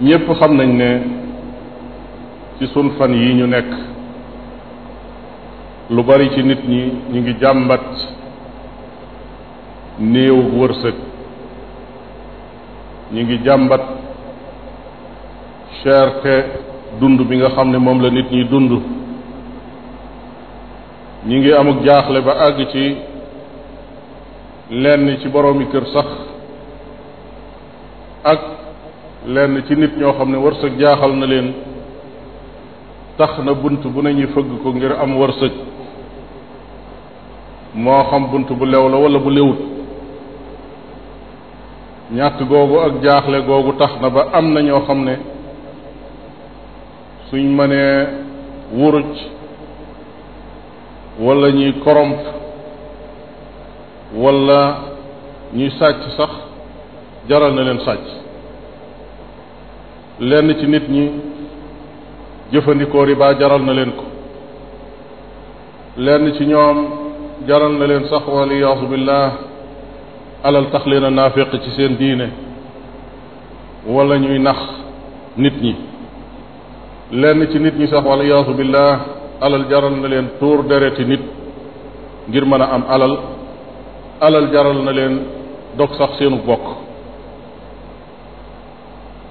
ñépp xam nañ ne ci sun fan yi ñu nekk lu bari ci nit ñi ñu ngi jàmbat néew wërsëg ñu ngi jàmbat cherté dund bi nga xam ne moom la nit ñi dund ñi ngi amuk jaaxle ba àgg ci lenn ci boroomi kër sax ak lenn ci nit ñoo xam ne wërsëg jaaxal na leen tax na bunt bu ne ñuy fëgg ko ngir am wërsëg moo xam bunt bu lew la wala bu lewut ñàkk googu ak jaaxle googu tax na ba am na ñoo xam ne suñ mënee wuruj wala ñuy koromp wala ñuy sàcc sax jaral na leen sàcc lenn ci nit ñi jëfandikoo riba jaral na leen ko lenn ci ñoom jaral na leen sax waliyaasu billah alal tax leen a naafeq ci seen diine wala ñuy nax nit ñi lenn ci nit ñi sax wala yaasu billah alal jaral na leen tuur dereti nit ngir mën a am alal alal jaral na leen dog sax seenu bokk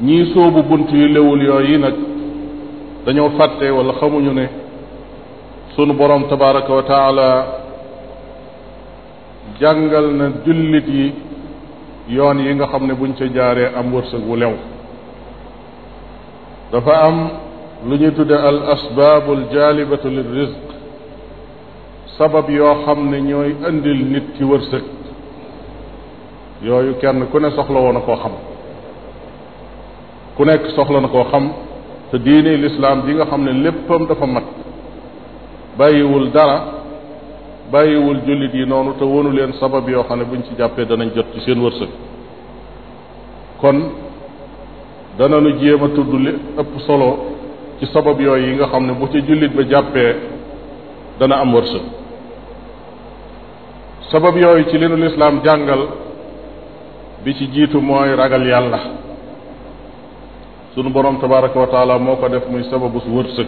ñii soobu bunt yu lewul yooyu nag dañoo fàtte wala xamuñu ne sunu borom tabaraka wa taala jàngal na jullit yi yoon yi nga xam ne buñ ca jaaree am wërsëg wu lew dafa am lu ñuy tudde al asbaabu al jaalibatu lil rizq sabab yoo xam ne ñooy indil nit ki wërsëg yooyu kenn ku ne soxla woon a koo xam ku nekk soxla na koo xam te diine lislaam ji nga xam ne léppam dafa mat bàyyiwul dara bàyyiwul jullit yi noonu te wonu leen sabab yoo xam ne buñ ci jàppee danañ jot ci seen wërsëg kon dananu jéem a tudd li ëpp solo ci sabab yooyu yi nga xam ne bu ca jullit ba jàppee dana am wërsëg sabab yooyu ci li nu lislaam jàngal bi ci jiitu mooy ragal yàlla sunu borom tabaraka wa taala moo ko def muy sababu wërsëg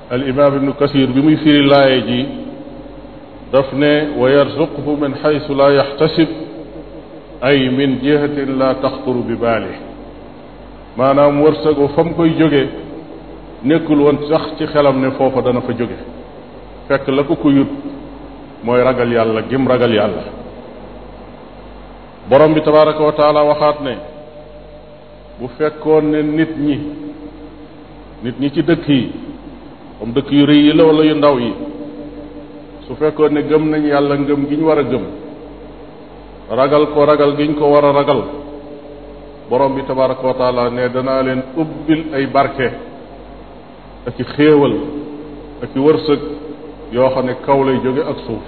al imaam ibnu kasir bi muy firi laaye ji daf ne wa yarzuqhu min xaysu laa yaxtasib ay min jihatin laa taxturu bi baali maanaam wërsëgu fa mu koy jóge nekkul woon sax ci xelam ne foofa dana fa jóge fekk la ko ko yut mooy ragal yàlla gim ragal yàlla borom bi tabaraka wa taala waxaat ne bu fekkoon ne nit ñi nit ñi ci dëkk yi comme dëkk yu rëy yi la wala yu ndaw yi su fekkoon ne gëm nañ yàlla ngëm gi ñu war a gëm ragal ko ragal gi ñu ko war a ragal borom bi tabaraka wa taala ne danaa leen ubbil ay barke ak i xéewal ak i wërsëg yoo xam ne kaw lay jóge ak suuf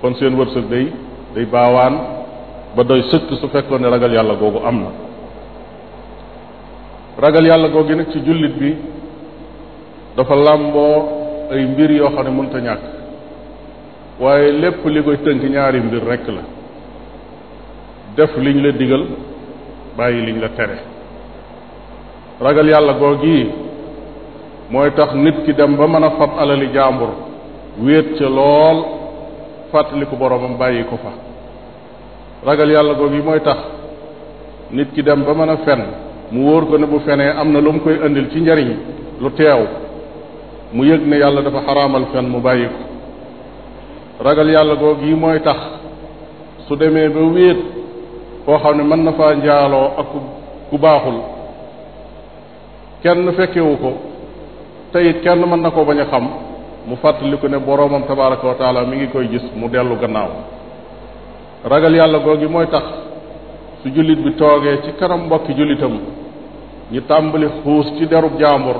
kon seen wërsëg day day baawaan ba doy sëkk su fekkoon ne ragal yàlla googu am na ragal yàlla googu nag ci jullit bi dafa làmboo ay mbir yoo xam ne mënta ñàkk waaye lépp li koy tënk ñaari mbir rekk la def liñ la digal bàyyi liñ la tere ragal yàlla googi mooy tax nit ki dem ba mën a fab alali jaambur wéet ca lool fàttaliku boroomam bàyyi ko fa ragal yàlla googi mooy tax nit ki dem ba mën a fen mu wóor ko ne bu fenee am na lu mu koy indil ci njariñ lu teew mu yëg ne yàlla dafa xaraamal fen mu bàyyi ko ragal yàlla googu yi mooy tax su demee ba wéet koo xam ne mën na faa njaaloo ak ku baaxul kenn fekkewu ko te it kenn mën na ko bañ a xam mu fàttaliku ne boroomam tabaraka wa taala mi ngi koy gis mu dellu gannaaw ragal yàlla googu mooy tax su jullit bi toogee ci kanam mbokki jullitam ñu tàmbali xuus ci derub jaambur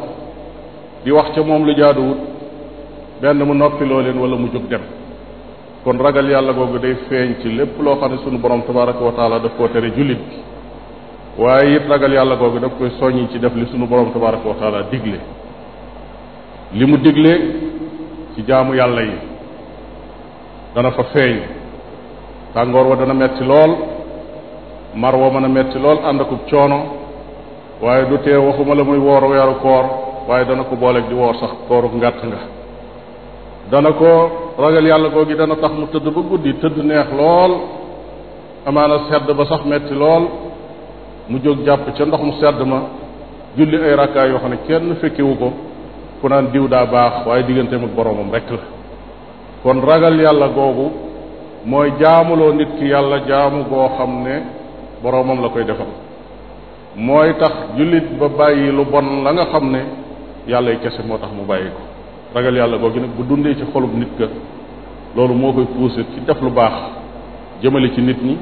di wax ca moom lu jaaduwut benn mu noppiloo leen wala mu jóg dem kon ragal yàlla googu day feeñ ci lépp loo xam ne sunu borom tabaraka wa taala daf koo tere jullit bi waaye it ragal yàlla googu daf koy soññi ci def li sunu borom tabaraka wa taala digle li mu digle ci jaamu yàlla yi dana fa feeñ tàngoor wa dana metti lool mar wa mën a metti lool ànd akub coono waaye du tee waxuma la muy woor weeru koor waaye dana ko booleeg di woor sax kooru ngàtt nga dana ko ragal yàlla googi dana tax mu tëdd ba guddi tëdd neex lool amaana sedd ba sax metti lool mu jóg jàpp ca ndox mu sedd ma julli ay rakkaa yoo xam ne kenn fekkiwu ko ku naan diw daa baax waaye digganteem ak boroomam rek la kon ragal yàlla googu mooy jaamuloo nit ki yàlla jaamu goo xam ne boroomam la koy defal mooy tax jullit ba bàyyi lu bon la nga xam ne yàlla yi kese moo tax mu bàyyi ko ragal yàlla googu nag bu dundee ci xolub nit ka loolu moo koy poussé ci def lu baax jëmale ci nit ñi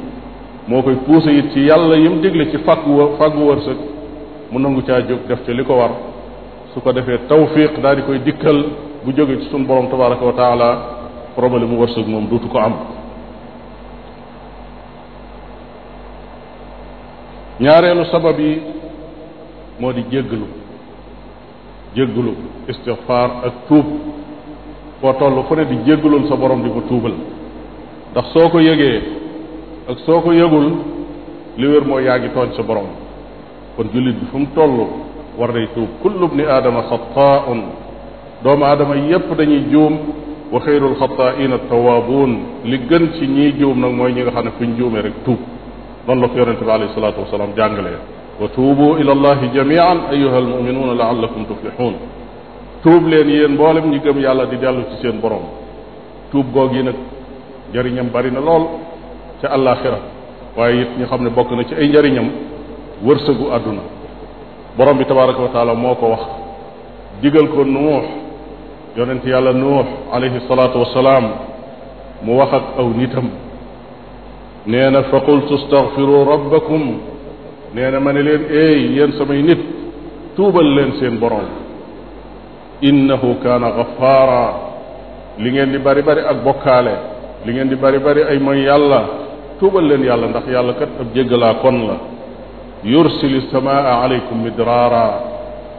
moo koy poussé it ci yàlla yim dégle ci fàggu wër fàggu wërsëg mu nangu caa jóg def ci li ko war su ko defee tawfiq daal di koy dikkal bu jógee ci suñu borom tabaraka wa taala problème mu wërsëg moom duutu ko am ñaareelu sabab yi moo di jéggalu jéggalu istighfar ak tuub foo toll fu ne di jéggalul sa borom di ko tuubal ndax soo ko yëgee ak soo ko yëgul li wér mooy yaa ngi tooñ sa borom kon jullit bi fu mu toll war nay tuub kullu bni aadama xataaun doomu aadama yépp dañuy juum wa xayrul xataa'iina tawaabuun li gën ci ñiy juum nag mooy ñi nga xam ne fuñ juumee rek tuub noonu la ko yonente bi alayhi salaatu wasalaam jàngalee wa tuubu ila allahi jamian ayuha almuminuuna laallakum tuflixuun tuub leen yéen mboolem ñi gëm yàlla di dellu ci seen borom tuub goog yi nag njariñam bari na lool ca àllaaxira waaye it ñu xam ne bokk na ci ay njariñam wërsëgu àdduna borom bi tabaraka wa taala moo ko wax digal ko nuux yonent yàlla nuux alayhi salaatu wasalaam mu wax ak aw nitam nee na fa qultu astaghfiru rabbakum nee na ma ne leen eey yéen samay nit tuubal leen seen borom innahu kaana gafaara li ngeen di bari bari ak bokkaale li ngeen di bari bari ay mooy yàlla tuubal leen yàlla ndax yàlla kat ab jéggalaa kon la yursili samaa aleykum midraara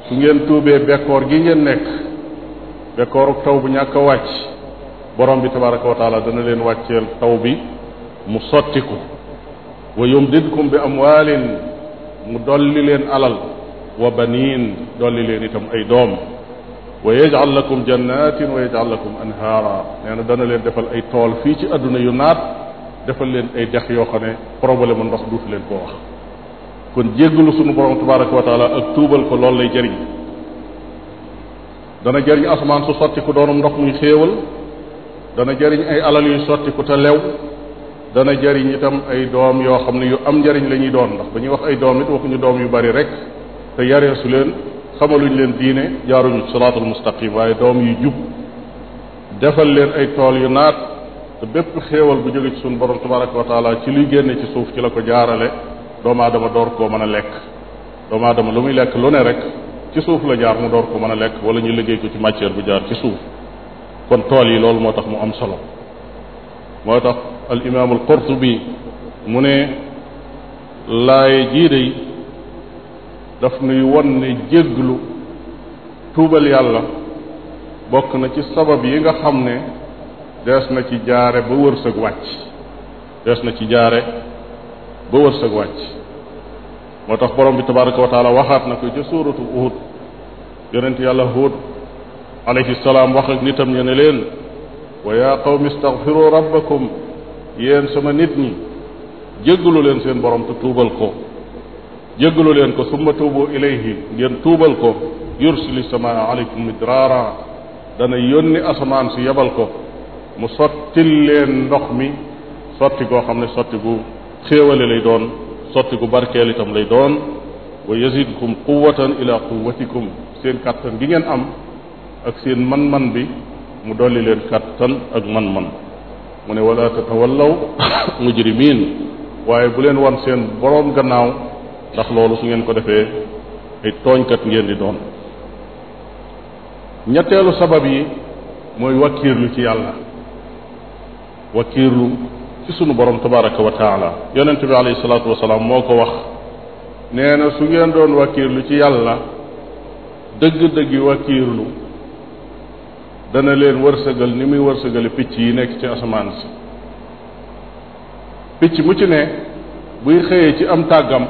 su ngeen tuubee bekkoor gi ngeen nekk bekkooru taw bu ñàkk a wàcc borom bi tabaraka wa taala dana leen wàcceel taw bi mu sottiku wa yumdidkum bi amwaalin mu dolli leen alal wa baniin dolli leen itam ay doom wa yajal lakum jannatin wa yajal lakum anhaara nee na dana leen defal ay tool fii ci àdduna yu naat defal leen ay dex yoo xam ne problème mu ndox duutu leen koo wax kon jéggalu sunu borom tabaraka wa taala ak tuubal ko loolu lay jariñ dana jariñ asamaan su sotti ku doonum ndox muy xéewal dana jariñ ay alal yu sotti ku te lew dana jariñ itam ay doom yoo xam ne yu am njariñ la ñuy doon ndax ba ñuy wax ay doom it waxuñu doom yu bari rek te yareesu leen xamaluñ leen diine jaaruñu siraatul mustaqim waaye doom yu jub defal leen ay tool yu naat te bépp xéewal bu jóge ci suñu borom tabaraka wa taala ci luy génne ci suuf ci la ko jaarale doomu aadama door koo mën a lekk doomu aadama lu muy lekk lu ne rek ci suuf la jaar mu door ko mën a lekk wala ñu liggéey ko ci matière bu jaar ci suuf kon tool yi loolu moo tax mu am solo moo tax al imaamul qurtubi mu ne laaye jii day daf nuy won ne jégglu tuubal yàlla bokk na ci sabab yi nga xam ne dees na ci jaare ba wërsëg wàcc dees na ci jaare ba wërsëg wàcc moo tax borom bi tabaraka wa taala waxaat na ko ca suuratu Uhud yonent yàlla Hud alayhi salaam wax ak nitam ña ne leen wa yaa qawmi istaghfiru rabbakum yéen sama nit ñi jéggalu leen seen borom te tuubal ko jéggalu leen ko summa tuubu ilayhi ngeen tuubal ko yursili samaa aleykum midraara dana yónni asamaan si yebal ko mu sottil leen ndox mi sotti goo xam ne sotti gu xéewale lay doon sotti gu barkeel itam lay doon wa yazidkum quwatan ila quwatikum seen kàttan gi ngeen am ak seen man-man bi mu dolli leen kàttan ak man-man mu ne wala tatawallaw mujrimin waaye bu leen wan seen boroom gannaaw ndax loolu su ngeen ko defee ay tooñkat ngeen di doon ñetteelu sabab yi mooy wakkiirlu ci yàlla wakkiirlu ci sunu borom tabaraka wa taala yonente bi alayhi salaatu wasalaam moo ko wax nee na su ngeen doon wakkiirlu ci yàlla dëgg-dëggi wakkiirlu dana leen wërsëgal ni muy wërsëgale picc yi nekk ci asamaan si picc mu ci ne buy xëyee ci am tàggam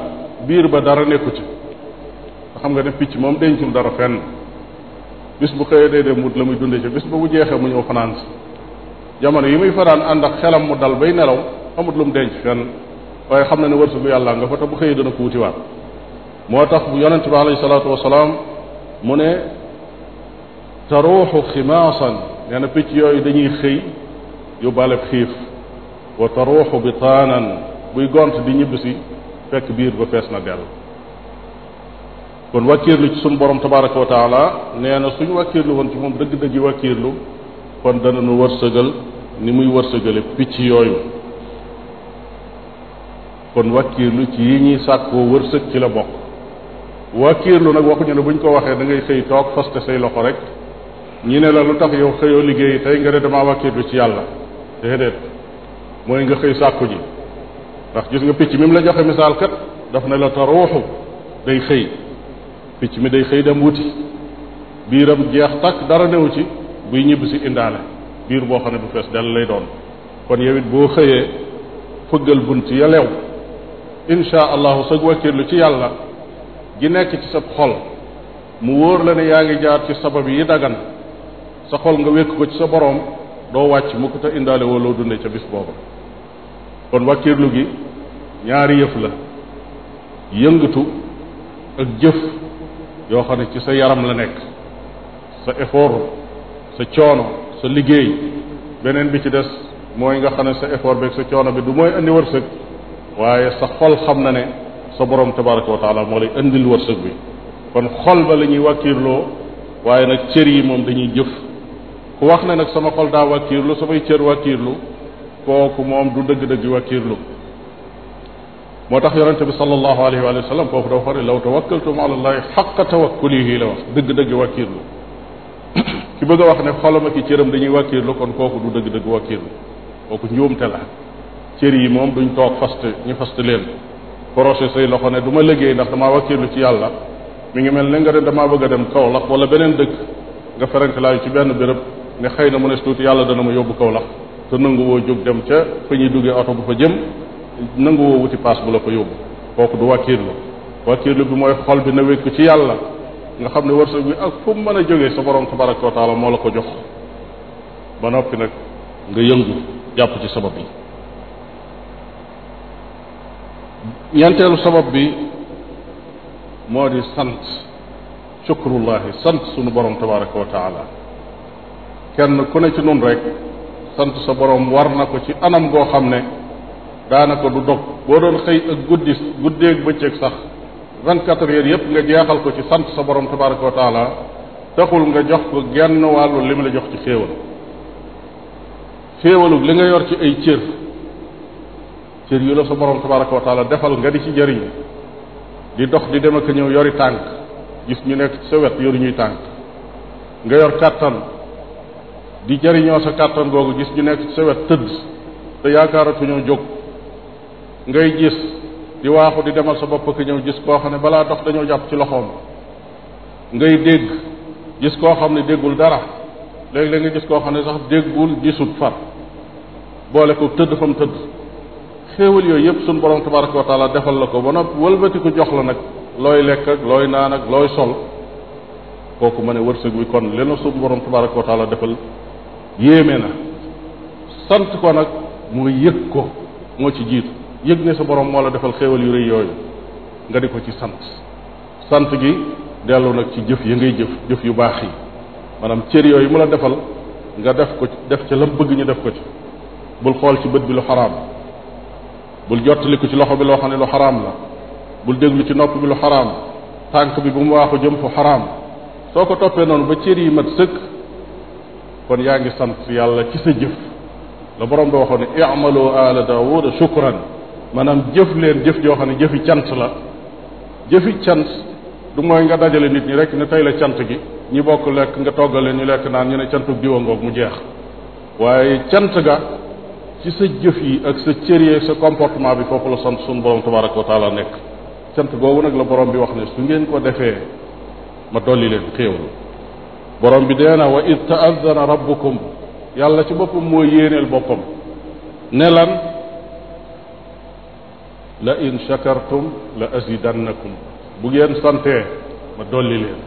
biir ba dara nekku ci nga xam nga ne picc moom dencul dara fenn bis bu xëyee day dem wut la muy dunde ci bis ba bu jeexee mu ñëw fanaan si jamono yi muy fanaan ànd ak xelam mu dal bay nelaw amut lu mu denc fenn waaye xam na ne wërsëgu yàlla nga fa te bu xëyee dana ko wutiwaat moo tax yonente bi alayhi salaatu wasalaam mu ne taruuxu ximaasan nee na picc yooyu dañuy xëy yóbbaaleb xiif wa taruuxu bitaanan buy gont di ñibbisi fekk biir ba fees na dell kon wàkkiirlu ci suñu borom tabaraka wa taala nee na suñu wàkkiirlu woon ci moom dëgg-dëgg yi wàkkiirlu kon dana nu wërsëgal ni muy wërsëgale picc yooyu kon wàkkiirlu ci yi ñuy sàkkoo wërsëg ci la bokk wàkkiirlu nag waxuñu ne buñ ko waxee da ngay xëy toog faste say loxo rek ñi ne la lu tax yow xëyoo liggéey tey nga ne damaa wàkkiirlu ci yàlla déedéet mooy nga xëy sàkku ji ndax gis nga picc mi mu la joxe misaal kat daf ne la taruuxu day xëy picc mi day xëy dem wuti biiram jeex takk dara newu ci buy ñibb si indaale biir boo xam ne bu fees dell lay doon kon yow it boo xëyee fëggal bunt ya lew insha allahu sag wakkirlu ci yàlla gi nekk ci sa xol mu wóor la ne yaa ngi jaar ci sabab yi dagan sa xol nga wékk ko ci sa boroom doo wàcc mu ko te indaale woo loo dundee ca bis booba kon wakkirlu gi ñaari yëf la yëngatu ak jëf yoo xam ne ci sa yaram la nekk sa effort sa coono sa liggéey beneen bi ci des mooy nga xam ne sa effort beeg sa coono bi du mooy indi wërsëg waaye sa xol xam na ne sa borom tabaraka wa taala moo lay indil wërsëg bi kon xol ba la ñuy wàkkiirloo waaye nag cër yi moom dañuy jëf ku wax ne nag sama xol daa wàkkiirlu samay cër wàkkiirlu kooku moom du dëgg-dëgg wàkkiirlu moo tax yonente bi sallallahu alayhi wa sallam foofu dafa wax ne law tawakkaltum ala allahi xaqa tawakkulihi la wax dëgg-dëgg wàkkiirlu ki bëgg a wax ne xolam ak i cëram dañuy wàkkiirlu kon kooku du dëgg-dëgg wàkkiirlu kooku njuumte la cër yi moom duñ toog fast ñu fast leen projet say loxo ne du ma liggéey ndax damaa wàkkiirlu ci yàlla mi ngi mel ne nga ne damaa bëgg a dem Kaolack wala beneen dëkk nga ferenklaayu ci benn béréb ne xëy na mu ne tuuti yàlla dana ma yóbbu Kaolack te nanguwoo jóg dem ca fa ñuy duggee oto bu fa jëm nanguwoo wuti paas bu la ko yóbbu kooku du wàkkiirlu wàkkiirlu bi mooy xol bi na wékku ci yàlla nga xam ne wërsëg bi ak fu mu mën a jógee sa borom tabaraka wa taala moo la ko jox ba noppi nag nga yëngu jàpp ci sabab yi ñeenteelu sabab bi moo di sant shukrullahi sant sunu borom tabaraka wa taala kenn ku ne ci nun rek sant sa borom war na ko ci anam goo xam ne daanaka du dog boo doon xëy ak guddi guddeeg bëccëg sax vingt quatre heures yépp nga jeexal ko ci sant sa borom tabaraka wa taala taxul nga jox ko genn wàllu li mu la jox ci xéewal xéewalug li nga yor ci ay cër cër yu la sa borom tabaraka wa taala defal nga di ci jëriñ di dox di dem ak ñëw yori tànk gis ñu nekk ci sa wet yoru ñuy tànk nga yor kàttan di jariñoo sa kàttan googu gis ñu nekk ci sa wet tëdd te yaakaaratuñoo jóg ngay gis di waaxu di demal sa bopp ak ñëw gis koo xam ne balaa dox dañoo jàpp ci loxoom ngay dégg gis koo xam ne déggul dara léeg-léeg nga gis koo xam ne sax déggul gisut far boole ko tëdd fa mu tëdd xéewal yooyu yëpp suñu borom tabaraka wa taala defal la ko ba noppi wëlbati ko jox la nag looy lekk ak looy naan ak looy sol kooku ma ne wërsëg wi kon lena suñu borom tabaraka wa taala defal yéeme na sant ko nag mooy yëg ko moo ci jiitu yëg ne sa borom moo la defal xéewal yu rëy yooyu nga di ko ci sant sant gi dellu nag ci jëf yi ngay jëf jëf yu baax yi maanaam cër yooyu mu la defal nga def ko def ca lam bëgg ñu def ko ci bul xool ci bët bi lu xaraam bul jottaliku ci loxo bi loo xam ne lu xaraam la bul déglu ci nopp bi lu xaraam tànk bi bu mu waaxu jëm fu xaraam soo ko toppee noonu ba cër yi mat sëkk kon yaa ngi sant yàlla ci sa jëf la borom bi waxoon ne i'malu ala daawuda shukran maanaam jëf leen jëf joo xam ne jëfi cant la jëfi cant du mooy nga dajale nit ñi rek ne tey la cant gi ñi bokk lekk nga toggal leen ñu lekk naan ñu ne cantu diwa ngoog mu jeex waaye cant ga ci sa jëf yi ak sa cër yi ak sa comportement bi foofu la sant suñu borom tabaraka wa taala nekk cant googu nag la borom bi wax ne su ngeen ko defee ma dolli leen xéewlu borom bi dee na wa id taazana rabbukum yàlla ci boppam moo yéeneel boppam ne lan la in shakartum la azidannakum bu ngeen santee ma dolli leen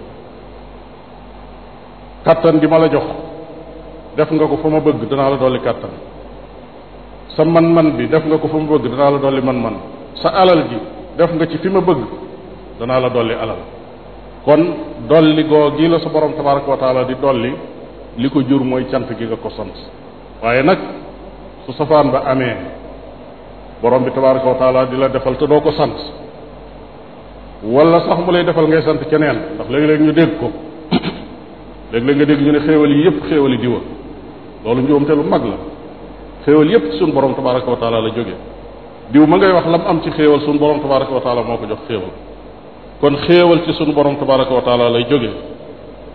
kàttan gi ma la jox def nga ko fa ma bëgg danaa la dolli kàttan sa man-man bi def nga ko fa ma bëgg danaa la dolli man-man sa alal ji def nga ci fi ma bëgg danaa la dolli alal kon dolli goo gi la sa borom tabaraka wa taala di dolli li ko jur mooy cant gi nga ko sant waaye nag su safaan ba amee borom bi tabaraka wa taala di la defal te doo ko sant wala sax mu lay defal ngay sant keneen ndax léeg-léeg ñu dégg ko léeg-léeg nga dégg ñu ne xéewal yi yëpp xéewal yi diwa loolu njuumte lu mag la xéewal yëpp suñu borom tabaraka wa taala la jóge diw ma ngay wax lam am ci xéewal suñu borom tabaraka wa taala moo ko jox xéewal kon xéewal ci suñu borom tabaraka wa taala lay jóge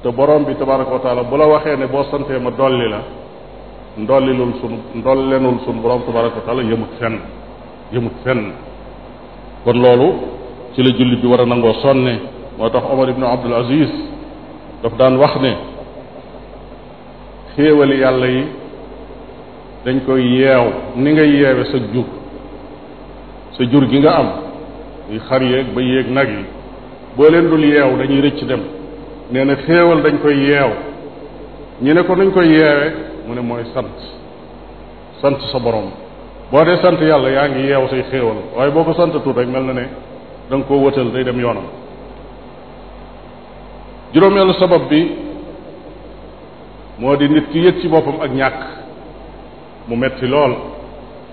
te borom bi tabaraka wa taala bu la waxee ne boo santee ma dolli la ndollilul sunu ndollenul sunu borom tabaraka wa taala yëmut fenn yëmut fenn kon loolu ci la jullit bi war a nangoo sonne moo tax Omar ibnu Abdul Aziz daf daan wax ne xéewali yàlla yi dañ koy yeew ni nga yeewe sa jur sa jur gi nga am muy xar yeeg ba yéeg nag yi boo leen dul yeew dañuy rëcc dem nee na xéewal dañ koy yeew ñu ne ko nuñ koy yeewe mu ne mooy sant sant sa borom boo dee sant yàlla yaa ngi yeew say xéewal waaye boo ko sant tuut rek mel na ne da nga koo wëtal day dem yoonam juróomeelu sabab bi moo di nit ki yëg ci boppam ak ñàkk mu metti lool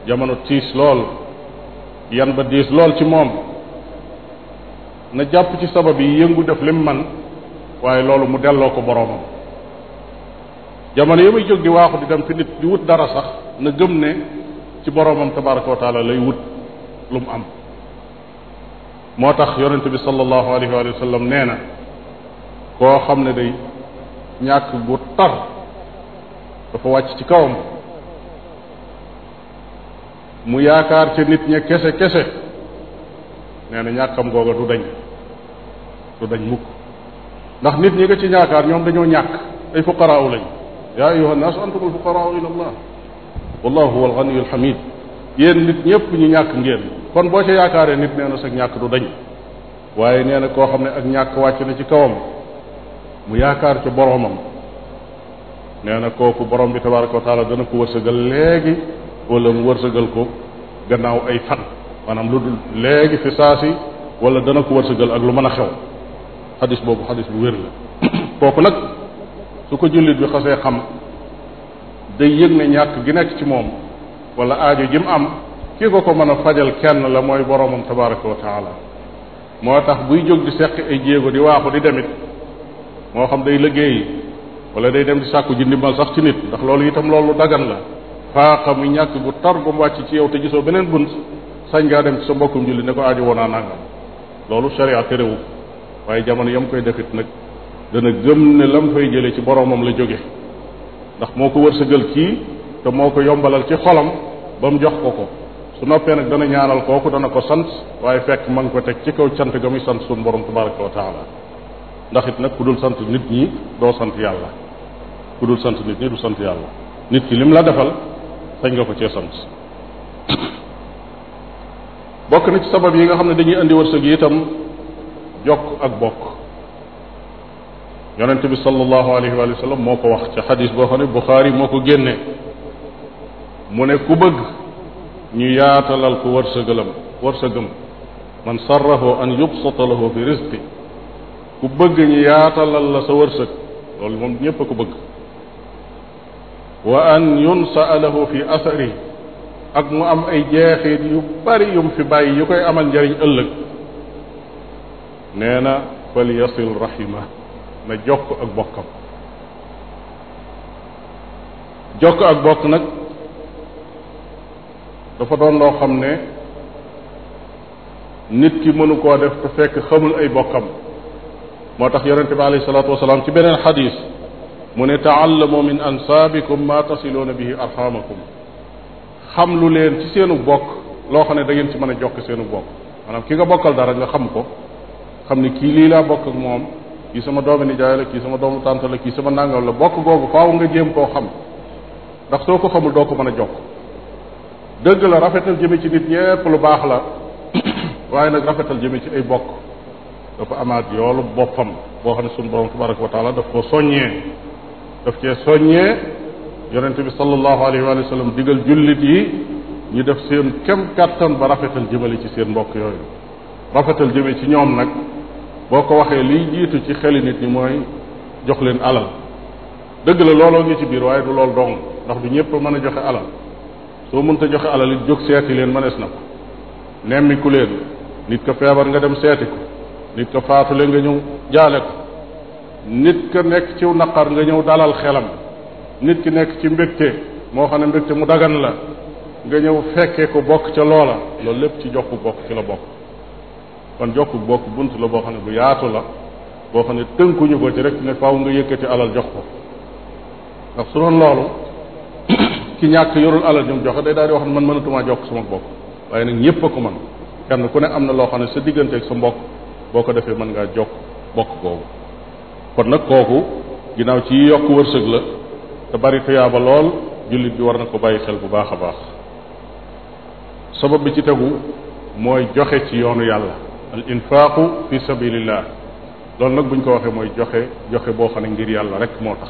jamono tiis lool yan ba diis lool ci moom na jàpp ci sabab yi yëngu def lim man waaye loolu mu delloo ko boroomam jamono yi muy jóg di waaxu di dem fi nit di wut dara sax na gëm ne ci boroomam tabaraka wa taala lay wut lu mu am moo tax yonent bi sallallahu alayhi wa sallam nee na koo xam ne day ñàkk gu tar dafa wàcc ci kawam mu yaakaar ca nit ña kese kese nee na ñàkkam googa du dañ du dañ mukk ndax nit ñi nga ci ñaakaar ñoom dañoo ñàkk ay fuqaraaw lañ yaa ayuha nnaas antum alfuqaraaw ila allah wallahu huwa alganiyu alhamid yéen nit ñëpp ñu ñàkk ngeen kon boo ca yaakaaree nit nee na sa ñàkk du dañ waaye nee na koo xam ne ak ñàkk wàcc na ci kawam mu yaakaar ca boromam nee na kooku borom bi tabaraka wa taala dana ko wërsëgal léegi wala mu wërsëgal ko gannaaw ay fan maanaam lu dul léegi fi saasi wala dana ko wërsëgal ak lu mën a xew xadis boobu xadis bu wér la kooku nag su ko jullit bi xasee xam day yëg ne ñàkk gi nekk ci moom wala aajo ji mu am ki ko ko mën a fajal kenn la mooy boromam tabaraka wa taala moo tax buy jóg di seq ay jéego di waaxu di demit moo xam day liggéey wala day dem di sàkku ji ndimbal sax ci nit ndax loolu itam loolu dagan la faaxa mu ñàkk bu tar bu mu wàcc ci yow te gisoo beneen bunt sañ ngaa dem ci sa mbokkum julli ne ko aajo woonaa nangam loolu sharia terewu waaye jamono yam koy defit nag dana gëm ne lam fay jële ci boromam la jóge ndax moo ko wërsëgal kii te moo ko yombalal ci xolam ba mu jox ko ko su noppee nag dana ñaanal kooku dana ko sant waaye fekk ma ngi ko teg ci kaw cant ga muy sant suñu borom tabaraka wa taala ndax it nag ku dul sant nit ñi doo sant yàlla ku dul sant nit ñi du sant yàlla nit ki lim la defal sañ nga ko cee sant bokk na ci sabab yi nga xam ne dañuy indi wërsëg yi itam jokk ak bokk yonente bi sallallahu alayhi wa sallam moo ko wax ca xadis boo xam ne Buxaari moo ko génne mu ne ku bëgg ñu yaatalal ko wërsëgalam wërsëgam man sarrahu an yubsata lahu fi rizqi ku bëgg ñu yaatalal la sa wërsëg loolu moom ñépp a ko bëgg wa an yunsa lahu fi asari ak mu am ay jeexit yu bari yum fi bàyyi yu koy amal njariñ ëllëg nee na fal yasil rahima na jokk ak bokkam jokk ak bokk nag dafa doon loo xam ne nit ki mënu koo def te fekk xamul ay bokkam moo tax yonente bi alayhi salaatu wasalaam ci beneen xadis mu ne taallamu min ansaabikum ma tasiluuna bihi arxamakum xam lu leen ci seenu bokk loo xam ne da ngeen ci mën a jokk seenu bokk maanaam ki nga bokkal dara nga xam ko xam ne kii lii laa bokk ak moom kii sama doomi nijaay la kii sama doomu tànt la kii sama nàngam la bokk googu faaw nga jéem koo xam ndax soo ko xamul doo ko mën a jokk dëgg la rafetal jëme ci nit ñépp lu baax la waaye nag rafetal jëme ci ay bokk dafa amaat yoolu boppam boo xam ne suñu borom tabaraka wa taala daf ko soññee daf cee soññee yonente bi sallallahu alayhi wa sallam digal jullit yi ñu def seen kem kàttan ba rafetal jëmale ci seen mbokk yooyu rafetal jëme ci ñoom nag boo ko waxee liy jiitu ci xeli nit ñi mooy jox leen alal dëgg la looloo ngi ci biir waaye du lool dong ndax du ñëpp mën a joxe alal soo mënta joxe alal it jóg seeti leen mënees na ko nemmiku leen nit ko feebar nga dem seeti ko nit ko faatu leen nga ñëw jaale ko nit ka nekk ci naqar nga ñëw dalal xelam nit ki nekk ci mbégte moo xam ne mbégte mu dagan la nga ñëw fekkee ko bokk ca loola loolu lépp ci jokku bokk ci la bokk kon jokku bokk bunt la boo xam ne bu yaatu la boo xam ne tënkuñu ko ci rek ne faaw nga yëkkati alal jox ko ndax su doon loolu ki ñàkk yorul alal ñoom joxe day daal di wax man mënatumaa jokk sama bokk waaye nag ñëpp a ko man kenn ku ne am na loo xam ne sa diggante ak sa mbokk boo ko defee mën ngaa jokk bokk googu kon nag kooku ginnaaw ci yokk wërsëg la te bari tuyaaba lool jullit bi war na ko bàyyi xel bu baax a baax sabab bi ci tegu mooy joxe ci yoonu yàlla al infaaqu fi sabilillah loolu nag buñ ko waxee mooy joxe joxe boo xam ne ngir yàlla rek moo tax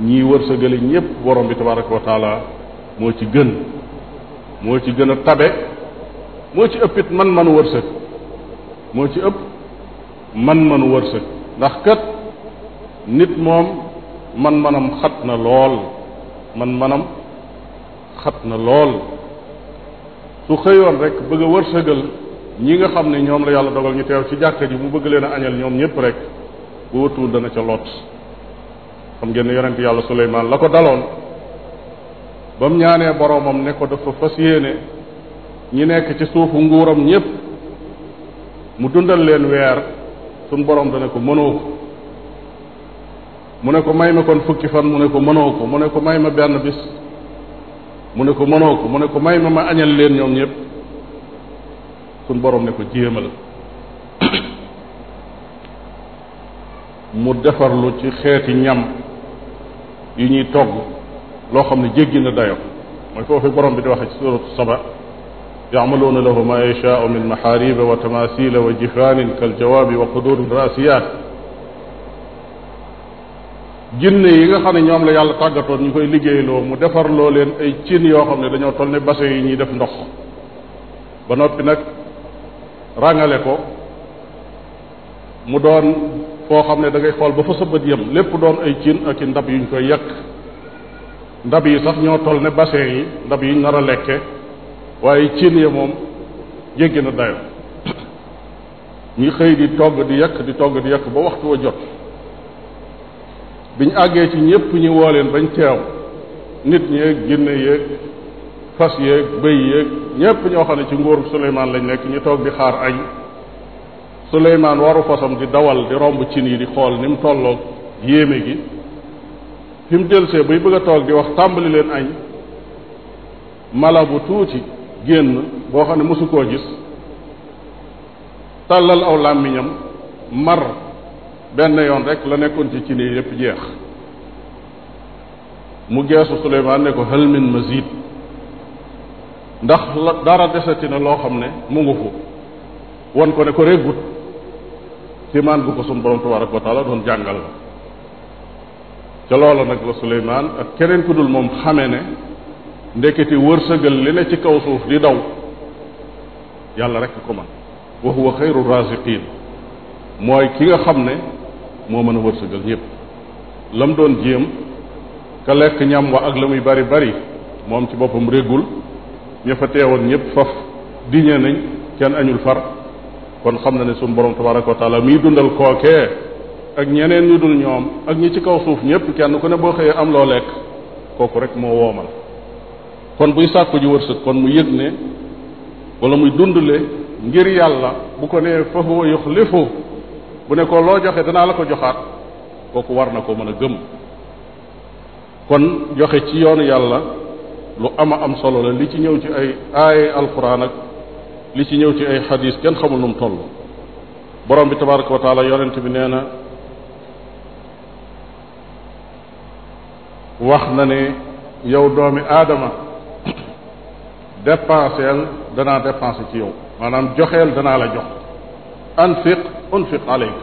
ñiy wërsëgale ñépp borom bi tabaraka wa taala moo ci gën moo ci gën a tabe moo ci ëpp it man manu wërsëg moo ci ëpp man manu wërsëg ndax kat nit moom man manam xat na lool man manam xat na lool su xëyoon rek bëgg a wërsëgal ñi nga xam ne ñoom la yàlla dogal ñu teew ci jàkka ji mu bëgg leen a añal ñoom ñëpp rek bu wëtuwul dana ca lot xam ngeen ne yonent yàlla Suleymaan la ko daloon ba mu ñaanee boroomam ne ko dafa fas yéene ñi nekk ci suufu nguuram ñépp mu dundal leen weer suñ boroom dana ko mënoo ko mu ne ko may ma kon fukki fan mu ne ko mënoo ko mu ne ko may ma benn bis mu ne ko mënoo ko mu ne ko may ma ma añal leen ñoom ñëpp suñ borom ne ko jéemal mu defarlu ci xeeti ñam yu ñuy togg loo xam ne jéggi na dayo mooy foofu borom bi di waxe ci suratu saba yacmaluuna lahu ma yashaau min maxaariba wa tamaasila wa jifaanin kaljawaabi wa qudurin raasiyaat jinne yi nga xam ne ñoom la yàlla tàggatoon ñu koy liggéeyloo mu defar loo leen ay cin yoo xam ne dañoo toll ne base yi ñuy def ndox ba noppi nag ràngale ko mu doon foo xam ne dangay xool ba fa sa bët yem lépp doon ay cin ak i ndab yuñ koy yàq ndab yi sax ñoo toll ne bassin yi ndab yi nar a lekke waaye cin ya moom jéggi na dayo ñu xëy di togg di yàq di togg di yàq ba waxtu wa jot biñ àggee ci ñépp ñi woo leen bañ teew nit ñeeg jinne yeeg fas yeeg bëy yeeg ñépp ñoo xam ne ci nguuru Suleymaan lañ nekk ñu toog di xaar añ Suleymaan waru fasam di dawal di romb cin yi di xool ni mu tolloog yéeme gi fi mu delsee buy bëgg a toog di wax tàmbali leen añ mala bu tuuti génn boo xam ne mosu koo gis tàllal aw làmmiñam mar benn yoon rek la nekkoon ci cin yi yépp jeex mu geesu Suleymaan ne ko hal min mazid ndax dara desati na loo xam ne mu ngu fu won ko ne ko réggut kéemaan bu ko sun borom tabaraka wa taala doon jàngal la ca loola nag la Suleymaan ak keneen ku dul moom xame ne ndekete wërsëgal li ne ci kaw suuf di daw yàlla rek ko man wa huwa xayru raziqin mooy ki nga xam ne moo mën a wërsëgal ñëpp lam doon jéem ka lekk ñam wa ak la muy bari bari moom ci boppam réggul ña fa teewoon ñëpp faf diñe nañ kenn añul far kon xam na ne suñu borom tabaraka wa taala miy dundal kookee ak ñeneen ñu dul ñoom ak ñi ci kaw suuf ñëpp kenn ku ne boo xëyee am loo lekk kooku rek moo woomal kon buy sàkku ji wërsëg kon mu yëg ne wala muy dundale ngir yàlla bu ko nee fa huwa yuxlifu bu ne ko loo joxe danaa la ko joxaat kooku war na ko mën a gëm kon joxe ci yoonu yàlla lu ama am solo la li ci ñëw ci ay aaye alquran ak li ci ñëw ci ay xadis kenn xamul nu mu toll borom bi tabaraka wa taala yonent bi nee na wax na ne yow doomi aadama dépenseel danaa dépensé ci yow maanaam joxeel danaa la jox anfiq unfiq aleyk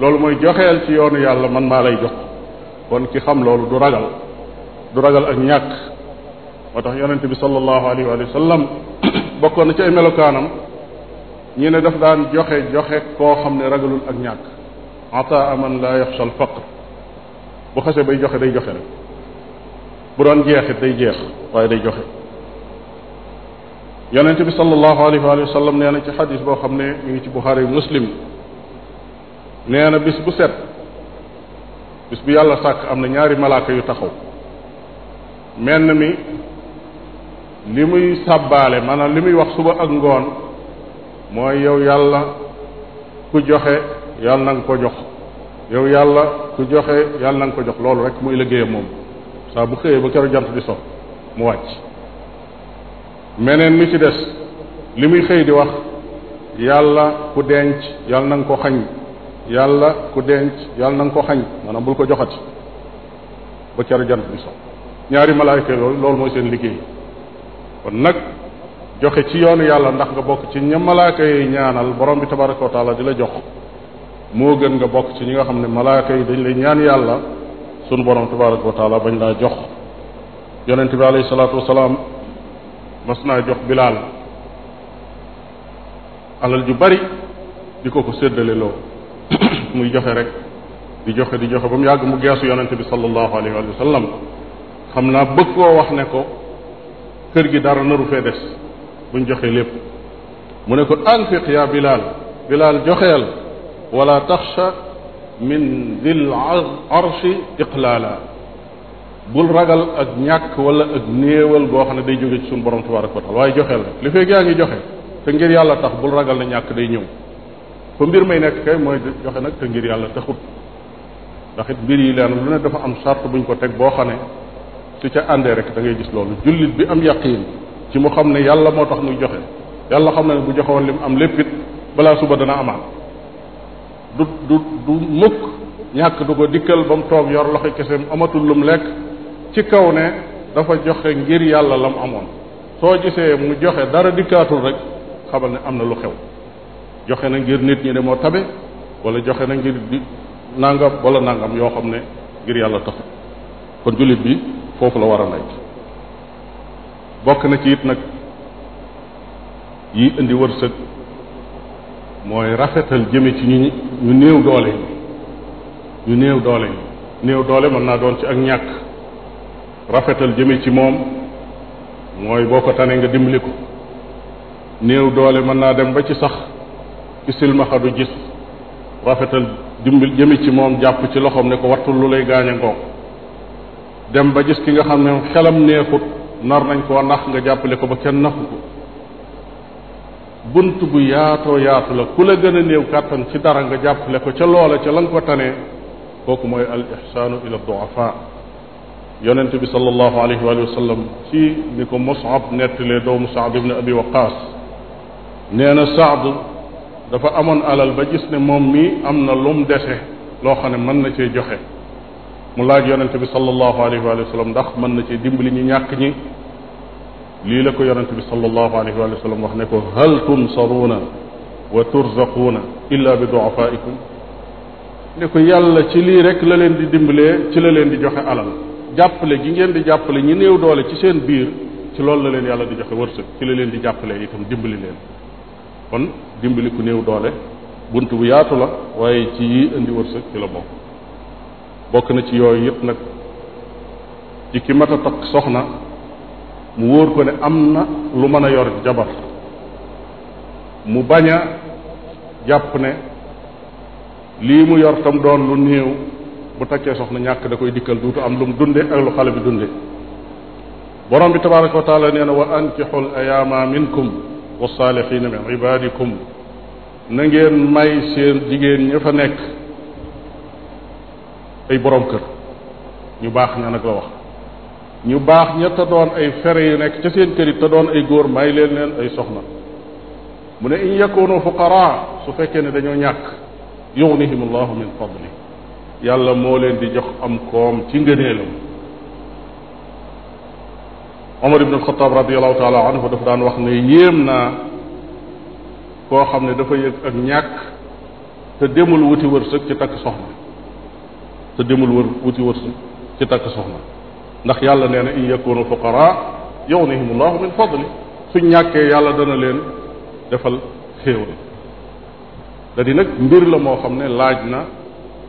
loolu mooy joxeel ci yoonu yàlla man maa lay jox kon ki xam loolu du ragal du ragal ak ñàkk moo tax yonente bi sallallahu alayhi wa sallam bokkoon na ci ay melokaanam ñi ne daf daan joxe joxe koo xam ne ragalul ak ñàkk ata aman la yaxsha al faqr bu xasee bay joxe day joxe rek bu doon jeexit day jeex waaye day joxe yonente bi sallallahu alayhi wa sallam nee na ci xadis boo xam ne mi ngi ci buxaari muslim nee na bis bu set bis bu yàlla sàkk am na ñaari malaaka yu taxaw menn mi li muy sàbbaale maanaam li muy wax suba ak ngoon mooy yow yàlla ku joxe yàlla na nga ko jox yow yàlla ku joxe yàlla na nga ko jox loolu rek muy liggéeyam moom saa bu xëyee ba keroog jant di so mu wàcc meneen mi ci des li muy xëy di wax yàlla ku denc yàlla na nga ko xañ yàlla ku denc yàlla na nga ko xañ maanaam bul ko joxati ba car jant bi so ñaari malaayka loolu loolu mooy seen liggéey kon nag joxe ci yoonu yàlla ndax nga bokk ci ña malaaka yi ñaanal borom bi tabaraka wa taala di la jox moo gën nga bokk ci ñi nga xam ne malaaka yi dañ lay ñaan yàlla sunu borom tabaraka wa taala bañ laa jox yonent bi alayhi salaatu wasalaam mas naa jox bilaal alal ju bari di ko ko séddale loo muy joxe rek di joxe di joxe ba mu yàgg mu geesu yonent bi sallallahu alayhi wa sallam xam naa bëgg koo wax ne ko kër gi dara naru fee des buñ joxe lépp mu ne ko anfiq ya bilaal bilaal joxeel wala taxsha min dil arshi iqlaala bul ragal ak ñàkk wala ak néewal boo xam ne day jóge ci suñu borom tabaraka wa taala waaye joxeel rek li feeg yaa ngi joxe te ngir yàlla tax bul ragal ne ñàkk day ñëw fa mbir may nekk kay mooy joxe nag te ngir yàlla taxut ndax it mbir yi leen lu ne dafa am sart buñ ko teg boo xam ne su ca àndee rek da ngay gis loolu jullit bi am yaqiin ci mu xam ne yàlla moo tax muy joxe yàlla xam na ne bu joxewoon li mu am lépp it balaa suba dana amaat du du du mukk ñàkk du ko dikkal ba mu toog yor loxo keseem amatul lum lekk ci kaw ne dafa joxe ngir yàlla la mu amoon soo gisee mu joxe dara dikkaatul rek xamal ne am na lu xew joxe na ngir nit ñi ne moo tabe wala joxe na ngir di nangam wala nangam yoo xam ne ngir yàlla taxut kon jullit bi foofu la war a nekk bokk na ci it nag yi indi wërsëg mooy rafetal jëme ci ñu ñu néew doole yi ñu néew doole yi néew doole mën naa doon ci ak ñàkk rafetal jëme ci moom mooy boo ko tane nga dimbali ko néew doole mën naa dem ba ci sax ci silmaxa du gis rafetal dimbil jëme ci moom jàpp ci loxoom ne ko wattul lu lay gaañ a ngoog dem ba gis ki nga xam ne xelam neexut nar nañ koo nax nga jàppale ko ba kenn naxu ko bunt bu yaatoo yaatu la ku la gën a néew kàttan ci dara nga jàppale ko ca loola ca la nga ko tanee kooku mooy al ihsaanu ila duafa yonent bi sallallahu alayhi wa sallam ci ni ko Mus'ab nettalee doomu Saad ibn Abi Waqaas nee na Saad dafa amoon alal ba gis ne moom mi am na lum dese loo xam ne mën na cee joxe mu laaj yonente bi sallallahu alayhi wa sallam ndax mën na ci dimbali ñu ñàkk ñi lii la ko yonente bi sallallahu alayhi wa sallam wax ne ko hal tunsaruuna wa turzaquuna illa bi duafaikum ne ko yàlla ci lii rek la leen di dimbalee ci la leen di joxe alal jàppale gi ngeen di jàppale ñi néew doole ci seen biir ci loolu la leen yàlla di joxe wërsëg ci la leen di jàppale itam dimbali leen kon dimbali ku néew doole bunt bu yaatu la waaye ci yi indi wërsëg ci la bokk bokk na ci yooyu yëpp nag ci ki mat a takk soxna mu wóor ko ne am na lu mën a yor jabar mu bañ a jàpp ne lii mu yor tam doon lu néew bu takkee soxna ñàkk da koy dikkal duutu am lu mu dunde ak lu xale bi dunde borom bi tabaraka wa taala nee na wa ankixul ayaama minkum wa saalixina min ibadikum na ngeen may seen jigéen ña fa nekk ay borom kër ñu baax ña nag la wax ñu baax ña te doon ay fere yu nekk ca seen kër yi te doon ay góor may leen leen ay soxna mu ne in yakunu fuqaraa su fekkee ne dañoo ñàkk yugnihim allahu min fadli yàlla moo leen di jox am koom ci ngëneelam Omar ibn al-Khattab radiyallahu taala anhu dafa daan wax ne yéem naa koo xam ne dafa yëg ak ñàkk te demul wuti wërsëg ci takk soxna te demul wër wuti wërsëg ci takk soxna ndax yàlla nee na in yakunu fuqara yughnihim allahu min fadli suñ ñàkkee yàlla dana leen defal xéewal da di nag mbir la moo xam ne laaj na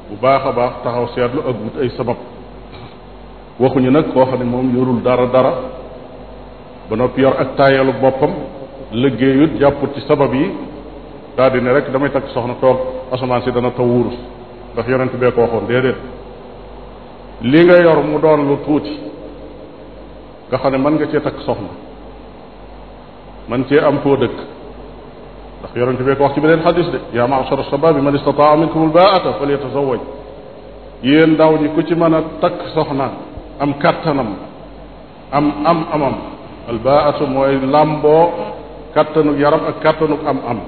bu baax a baax taxaw seetlu ak wut ay sabab waxuñu nag koo xam ne moom yorul dara dara ba noppi yor ak taayalu boppam liggéeyut jàpput ci sabab yi daal di ne rek damay takk soxna toog asamaan si dana taw wurus ndax yonent bee ko waxoon déedéet li nga yor mu doon lu tuuti nga xam ne mën nga cee takk soxna man cee am foo dëkk ndax yonent bee ko wax ci beneen xadis de yaa maachara shababi man istataa minkum albaata falyatazawaj yéen ndaw ñi ku ci mën a takk soxna am kàttanam am am amam albaatu mooy làmboo kàttanu yaram ak kàttanu am am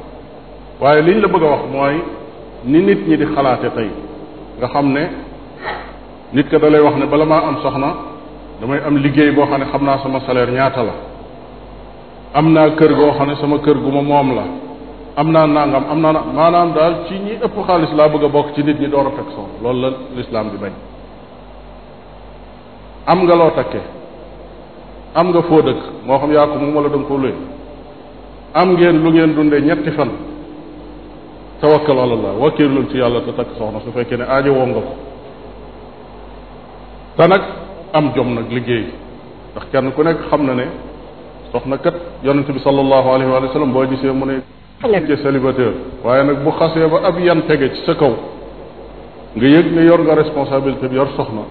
waaye liñ la bëgg a wax mooy ni nit ñi di xalaate tey nga xam ne nit ka da lay wax ne bala maa am soxna damay am liggéey boo xam ne xam naa sama salaire ñaata la am naa kër goo xam ne sama kër gu ma moom la am naa nangam am naa maanaam daal ci ñi ëpp xaalis laa bëgg a bokk ci nit ñi door a takk soxna loolu la lislaam di bañ am nga loo takke am nga foo dëkk moo xam yaa ko moom wala da nga ko luy am ngeen lu ngeen dundee ñetti fan tawakkal ala allah wakiirlul ci yàlla te takk soxna su fekkee ne aajo woo nga ko te nag am jom nag liggéey ndax kenn ku nekk xam na ne soxna kat yonente bi sallallahu alayhi wa sallam boo gisee mu ne ci célibataire waaye nag bu xasee ba ab yan tege ci sa kaw nga yëg ne yor nga responsabilité bi yor soxna